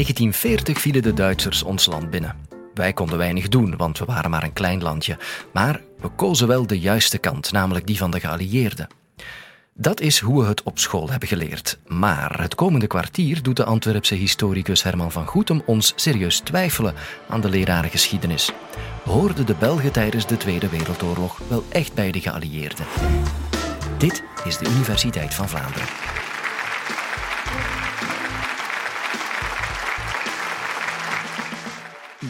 1940 vielen de Duitsers ons land binnen. Wij konden weinig doen, want we waren maar een klein landje. Maar we kozen wel de juiste kant, namelijk die van de geallieerden. Dat is hoe we het op school hebben geleerd. Maar het komende kwartier doet de Antwerpse historicus Herman van Goetem ons serieus twijfelen aan de lerarengeschiedenis. Hoorden de Belgen tijdens de Tweede Wereldoorlog wel echt bij de geallieerden? Dit is de Universiteit van Vlaanderen.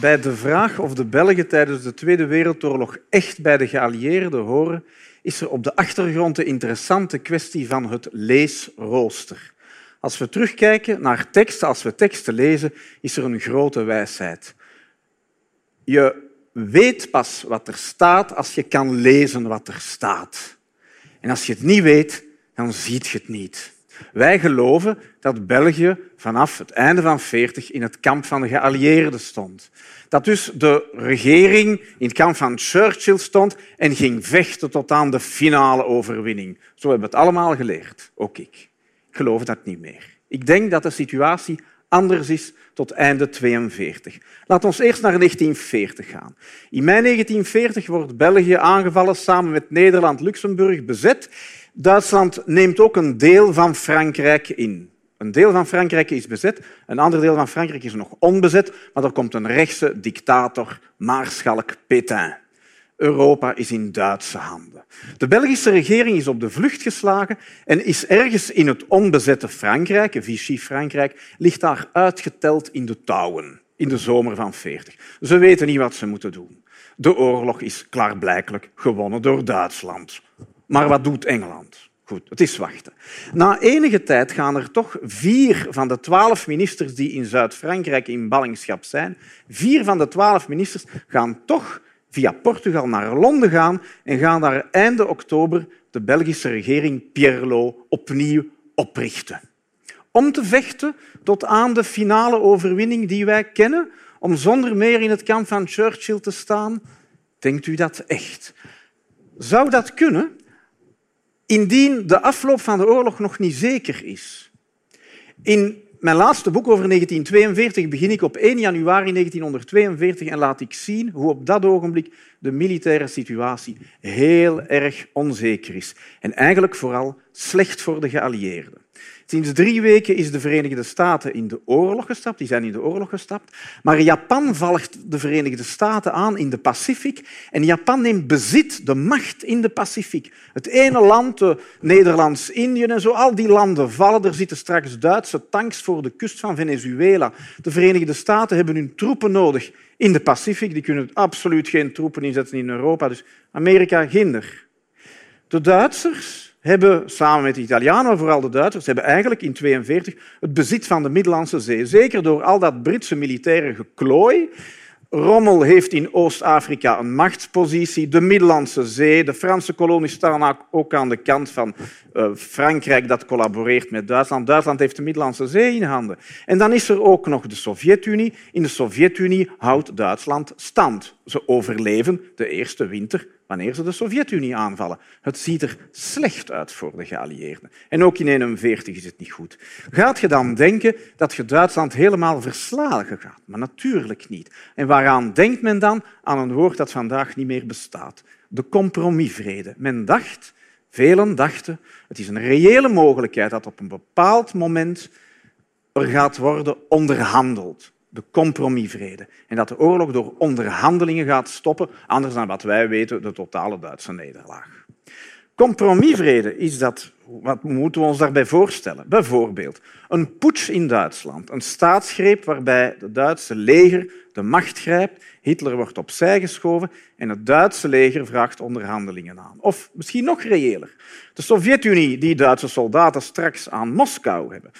Bij de vraag of de Belgen tijdens de Tweede Wereldoorlog echt bij de geallieerden horen, is er op de achtergrond de interessante kwestie van het leesrooster. Als we terugkijken naar teksten, als we teksten lezen, is er een grote wijsheid. Je weet pas wat er staat als je kan lezen wat er staat. En als je het niet weet, dan ziet je het niet. Wij geloven dat België vanaf het einde van 40 in het kamp van de geallieerden stond. Dat dus de regering in het kamp van Churchill stond en ging vechten tot aan de finale overwinning. Zo hebben we het allemaal geleerd, ook ik. Ik geloof dat niet meer. Ik denk dat de situatie anders is tot einde 42. Laten we eerst naar 1940 gaan. In mei 1940 wordt België aangevallen samen met Nederland-Luxemburg bezet Duitsland neemt ook een deel van Frankrijk in. Een deel van Frankrijk is bezet, een ander deel van Frankrijk is nog onbezet, maar er komt een rechtse dictator, Maarschalk Pétain. Europa is in Duitse handen. De Belgische regering is op de vlucht geslagen en is ergens in het onbezette Frankrijk, Vichy-Frankrijk, ligt daar uitgeteld in de touwen in de zomer van 40. Ze weten niet wat ze moeten doen. De oorlog is klaarblijkelijk gewonnen door Duitsland. Maar wat doet Engeland? Goed, het is wachten. Na enige tijd gaan er toch vier van de twaalf ministers die in Zuid-Frankrijk in ballingschap zijn, vier van de twaalf ministers gaan toch via Portugal naar Londen gaan en gaan daar einde oktober de Belgische regering Pierlo opnieuw oprichten. Om te vechten tot aan de finale overwinning die wij kennen, om zonder meer in het kamp van Churchill te staan. Denkt u dat echt? Zou dat kunnen? Indien de afloop van de oorlog nog niet zeker is. In mijn laatste boek over 1942 begin ik op 1 januari 1942 en laat ik zien hoe op dat ogenblik de militaire situatie heel erg onzeker is. En eigenlijk vooral slecht voor de geallieerden. Sinds drie weken is de Verenigde Staten in de oorlog gestapt. Die zijn in de oorlog gestapt. Maar Japan volgt de Verenigde Staten aan in de Pacific. En Japan neemt bezit, de macht in de Pacific. Het ene land, de Nederlands-Indië en zo, al die landen vallen. Er zitten straks Duitse tanks voor de kust van Venezuela. De Verenigde Staten hebben hun troepen nodig in de Pacific. Die kunnen absoluut geen troepen inzetten in Europa. Dus Amerika, ginder. De Duitsers hebben samen met de Italianen, maar vooral de Duitsers, hebben eigenlijk in 1942 het bezit van de Middellandse Zee. Zeker door al dat Britse militaire geklooi. Rommel heeft in Oost-Afrika een machtspositie. De Middellandse Zee, de Franse kolonies staan ook aan de kant van uh, Frankrijk dat collaboreert met Duitsland. Duitsland heeft de Middellandse Zee in handen. En dan is er ook nog de Sovjet-Unie. In de Sovjet-Unie houdt Duitsland stand. Ze overleven de eerste winter wanneer ze de Sovjet-Unie aanvallen. Het ziet er slecht uit voor de geallieerden. En ook in 1941 is het niet goed. Gaat je dan denken dat je Duitsland helemaal verslagen gaat? Maar natuurlijk niet. En waaraan denkt men dan? Aan een woord dat vandaag niet meer bestaat. De compromisvrede. Men dacht, velen dachten, het is een reële mogelijkheid dat op een bepaald moment er gaat worden onderhandeld de compromisvrede. En dat de oorlog door onderhandelingen gaat stoppen, anders dan wat wij weten, de totale Duitse nederlaag. Compromisvrede is dat, wat moeten we ons daarbij voorstellen? Bijvoorbeeld een putsch in Duitsland, een staatsgreep waarbij het Duitse leger de macht grijpt, Hitler wordt opzij geschoven en het Duitse leger vraagt onderhandelingen aan. Of misschien nog reëler, de Sovjet-Unie die Duitse soldaten straks aan Moskou hebben.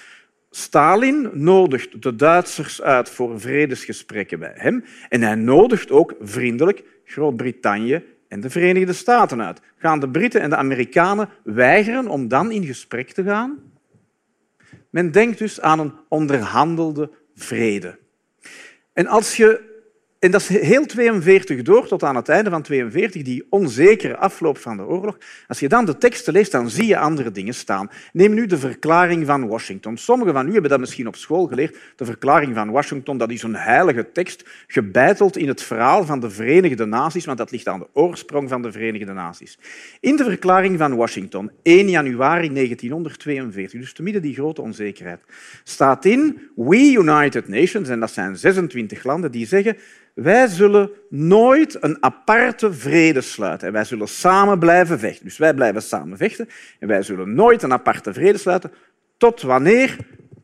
Stalin nodigt de Duitsers uit voor vredesgesprekken bij hem en hij nodigt ook vriendelijk Groot-Brittannië en de Verenigde Staten uit. Gaan de Britten en de Amerikanen weigeren om dan in gesprek te gaan? Men denkt dus aan een onderhandelde vrede. En als je en dat is heel 42 door, tot aan het einde van 42, die onzekere afloop van de oorlog. Als je dan de teksten leest, dan zie je andere dingen staan. Neem nu de verklaring van Washington. Sommigen van u hebben dat misschien op school geleerd. De verklaring van Washington, dat is een heilige tekst, gebeiteld in het verhaal van de Verenigde Naties, want dat ligt aan de oorsprong van de Verenigde Naties. In de verklaring van Washington, 1 januari 1942, dus te midden die grote onzekerheid, staat in We United Nations, en dat zijn 26 landen, die zeggen wij zullen nooit een aparte vrede sluiten. En wij zullen samen blijven vechten. Dus wij blijven samen vechten. En wij zullen nooit een aparte vrede sluiten tot wanneer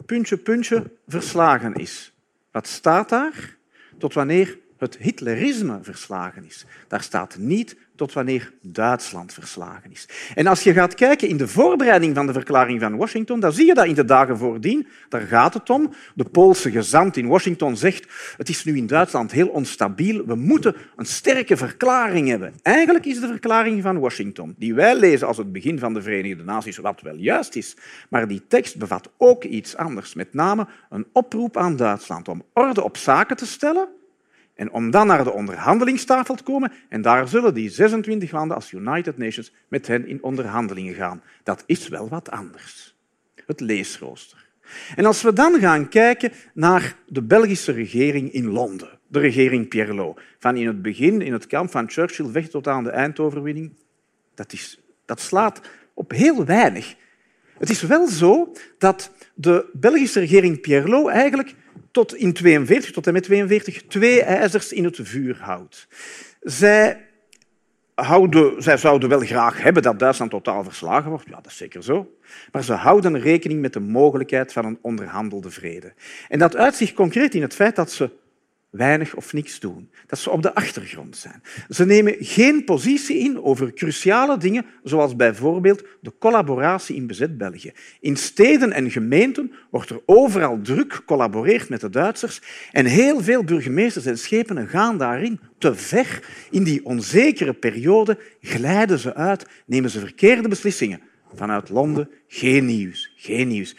puntje, puntje verslagen is. Wat staat daar? Tot wanneer het Hitlerisme verslagen is. Daar staat niet tot wanneer Duitsland verslagen is. En als je gaat kijken in de voorbereiding van de verklaring van Washington, dan zie je dat in de dagen voordien, daar gaat het om. De Poolse gezant in Washington zegt, het is nu in Duitsland heel onstabiel, we moeten een sterke verklaring hebben. Eigenlijk is de verklaring van Washington, die wij lezen als het begin van de Verenigde Naties, wat wel juist is, maar die tekst bevat ook iets anders, met name een oproep aan Duitsland om orde op zaken te stellen en om dan naar de onderhandelingstafel te komen, en daar zullen die 26 landen als United Nations met hen in onderhandelingen gaan. Dat is wel wat anders. Het leesrooster. En als we dan gaan kijken naar de Belgische regering in Londen, de regering Pierlo, van in het begin, in het kamp van Churchill, weg tot aan de eindoverwinning, dat, is, dat slaat op heel weinig. Het is wel zo dat de Belgische regering Pierlo eigenlijk tot in 42, tot en met 42, twee ijzers in het vuur houdt. Zij, houden, zij zouden wel graag hebben dat Duitsland totaal verslagen wordt. Ja, dat is zeker zo. Maar ze houden rekening met de mogelijkheid van een onderhandelde vrede. En dat uitzicht concreet in het feit dat ze weinig of niks doen. Dat ze op de achtergrond zijn. Ze nemen geen positie in over cruciale dingen, zoals bijvoorbeeld de collaboratie in bezet België. In steden en gemeenten wordt er overal druk gecollaboreerd met de Duitsers en heel veel burgemeesters en schepenen gaan daarin te ver. In die onzekere periode glijden ze uit, nemen ze verkeerde beslissingen. Vanuit Londen geen nieuws, geen nieuws.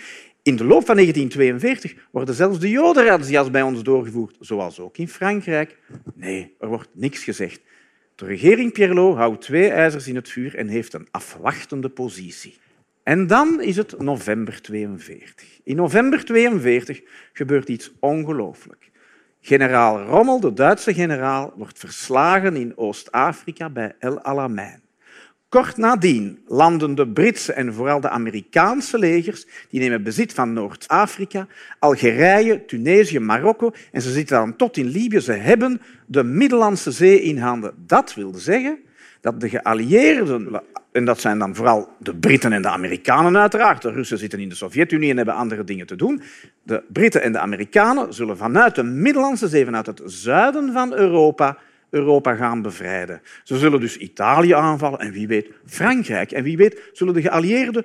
In de loop van 1942 worden zelfs de jodenrazzia's bij ons doorgevoerd, zoals ook in Frankrijk. Nee, er wordt niks gezegd. De regering Pierlot houdt twee ijzers in het vuur en heeft een afwachtende positie. En dan is het november 42. In november 42 gebeurt iets ongelooflijk. Generaal Rommel, de Duitse generaal, wordt verslagen in Oost-Afrika bij El Alamein. Kort nadien landen de Britse en vooral de Amerikaanse legers, die nemen bezit van Noord-Afrika, Algerije, Tunesië, Marokko en ze zitten dan tot in Libië. Ze hebben de Middellandse Zee in handen. Dat wil zeggen dat de geallieerden, en dat zijn dan vooral de Britten en de Amerikanen uiteraard, de Russen zitten in de Sovjet-Unie en hebben andere dingen te doen, de Britten en de Amerikanen zullen vanuit de Middellandse Zee, vanuit het zuiden van Europa, Europa gaan bevrijden. Ze zullen dus Italië aanvallen en wie weet Frankrijk. En wie weet zullen de geallieerden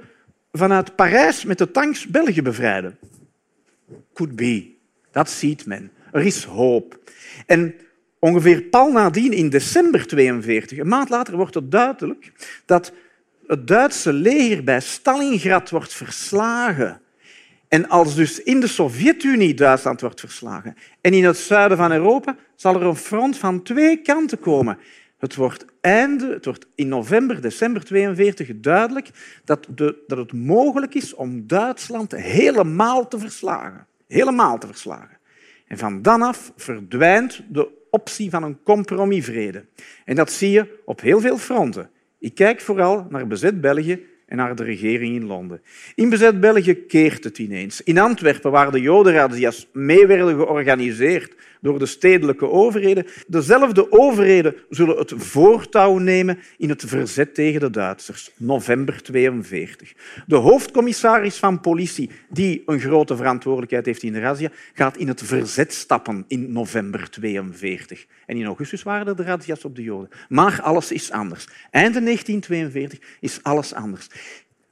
vanuit Parijs met de tanks België bevrijden. Could be. Dat ziet men. Er is hoop. En ongeveer pal nadien, in december 42, een maand later, wordt het duidelijk dat het Duitse leger bij Stalingrad wordt verslagen. En als dus in de Sovjet-Unie Duitsland wordt verslagen en in het zuiden van Europa, zal er een front van twee kanten komen. Het wordt, einde, het wordt in november, december 42 duidelijk dat, de, dat het mogelijk is om Duitsland helemaal te verslagen. Helemaal te verslagen. En van dan af verdwijnt de optie van een compromisvrede. En dat zie je op heel veel fronten. Ik kijk vooral naar bezet België en naar de regering in Londen. In bezet België keert het ineens. In Antwerpen, waar de jodenrazzia's mee werden georganiseerd door de stedelijke overheden, dezelfde overheden zullen het voortouw nemen in het verzet tegen de Duitsers. November 42. De hoofdcommissaris van politie, die een grote verantwoordelijkheid heeft in de razzia, gaat in het verzet stappen in november 42. En in augustus waren er de razzia's op de Joden. Maar alles is anders. Einde 1942 is alles anders.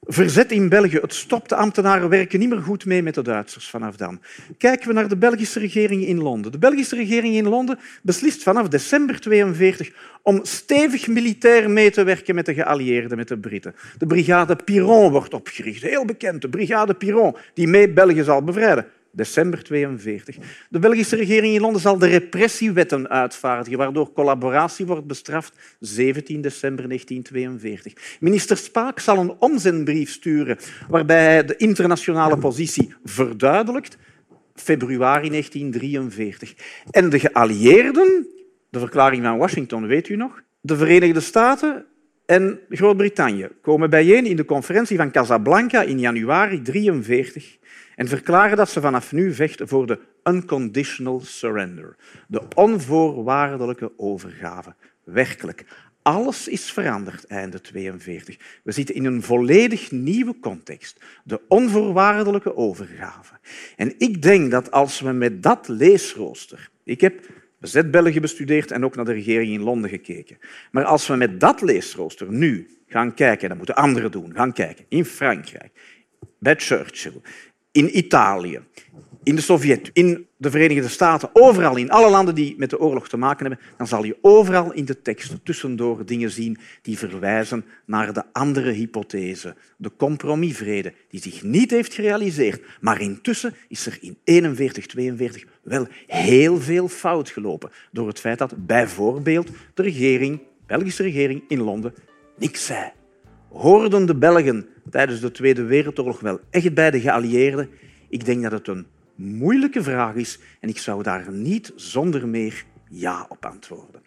Verzet in België. Het stopt. De ambtenaren werken niet meer goed mee met de Duitsers vanaf dan. Kijken we naar de Belgische regering in Londen. De Belgische regering in Londen beslist vanaf december 1942 om stevig militair mee te werken met de geallieerden, met de Britten. De brigade Piron wordt opgericht. Heel bekend, de brigade Piron, die mee België zal bevrijden. December 42. De Belgische regering in Londen zal de repressiewetten uitvaardigen, waardoor collaboratie wordt bestraft, 17 december 1942. Minister Spaak zal een omzendbrief sturen waarbij hij de internationale positie verduidelijkt, februari 1943. En de geallieerden, de verklaring van Washington weet u nog, de Verenigde Staten en Groot-Brittannië komen bijeen in de conferentie van Casablanca in januari 1943 en verklaren dat ze vanaf nu vechten voor de unconditional surrender, de onvoorwaardelijke overgave. Werkelijk, alles is veranderd einde 42. We zitten in een volledig nieuwe context, de onvoorwaardelijke overgave. En ik denk dat als we met dat leesrooster, ik heb bezet België bestudeerd en ook naar de regering in Londen gekeken, maar als we met dat leesrooster nu gaan kijken, dat moeten anderen doen, gaan kijken in Frankrijk, bij Churchill, in Italië, in de Sovjet, in de Verenigde Staten, overal in alle landen die met de oorlog te maken hebben, dan zal je overal in de teksten tussendoor dingen zien die verwijzen naar de andere hypothese, de compromisvrede, die zich niet heeft gerealiseerd. Maar intussen is er in 41, 42 wel heel veel fout gelopen door het feit dat bijvoorbeeld de regering, de Belgische regering in Londen niks zei. Hoorden de Belgen tijdens de Tweede Wereldoorlog wel echt bij de geallieerden? Ik denk dat het een moeilijke vraag is en ik zou daar niet zonder meer ja op antwoorden.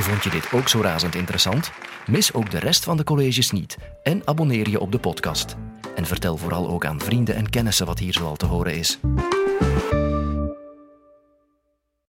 Vond je dit ook zo razend interessant? Mis ook de rest van de colleges niet en abonneer je op de podcast. En vertel vooral ook aan vrienden en kennissen wat hier zoal te horen is.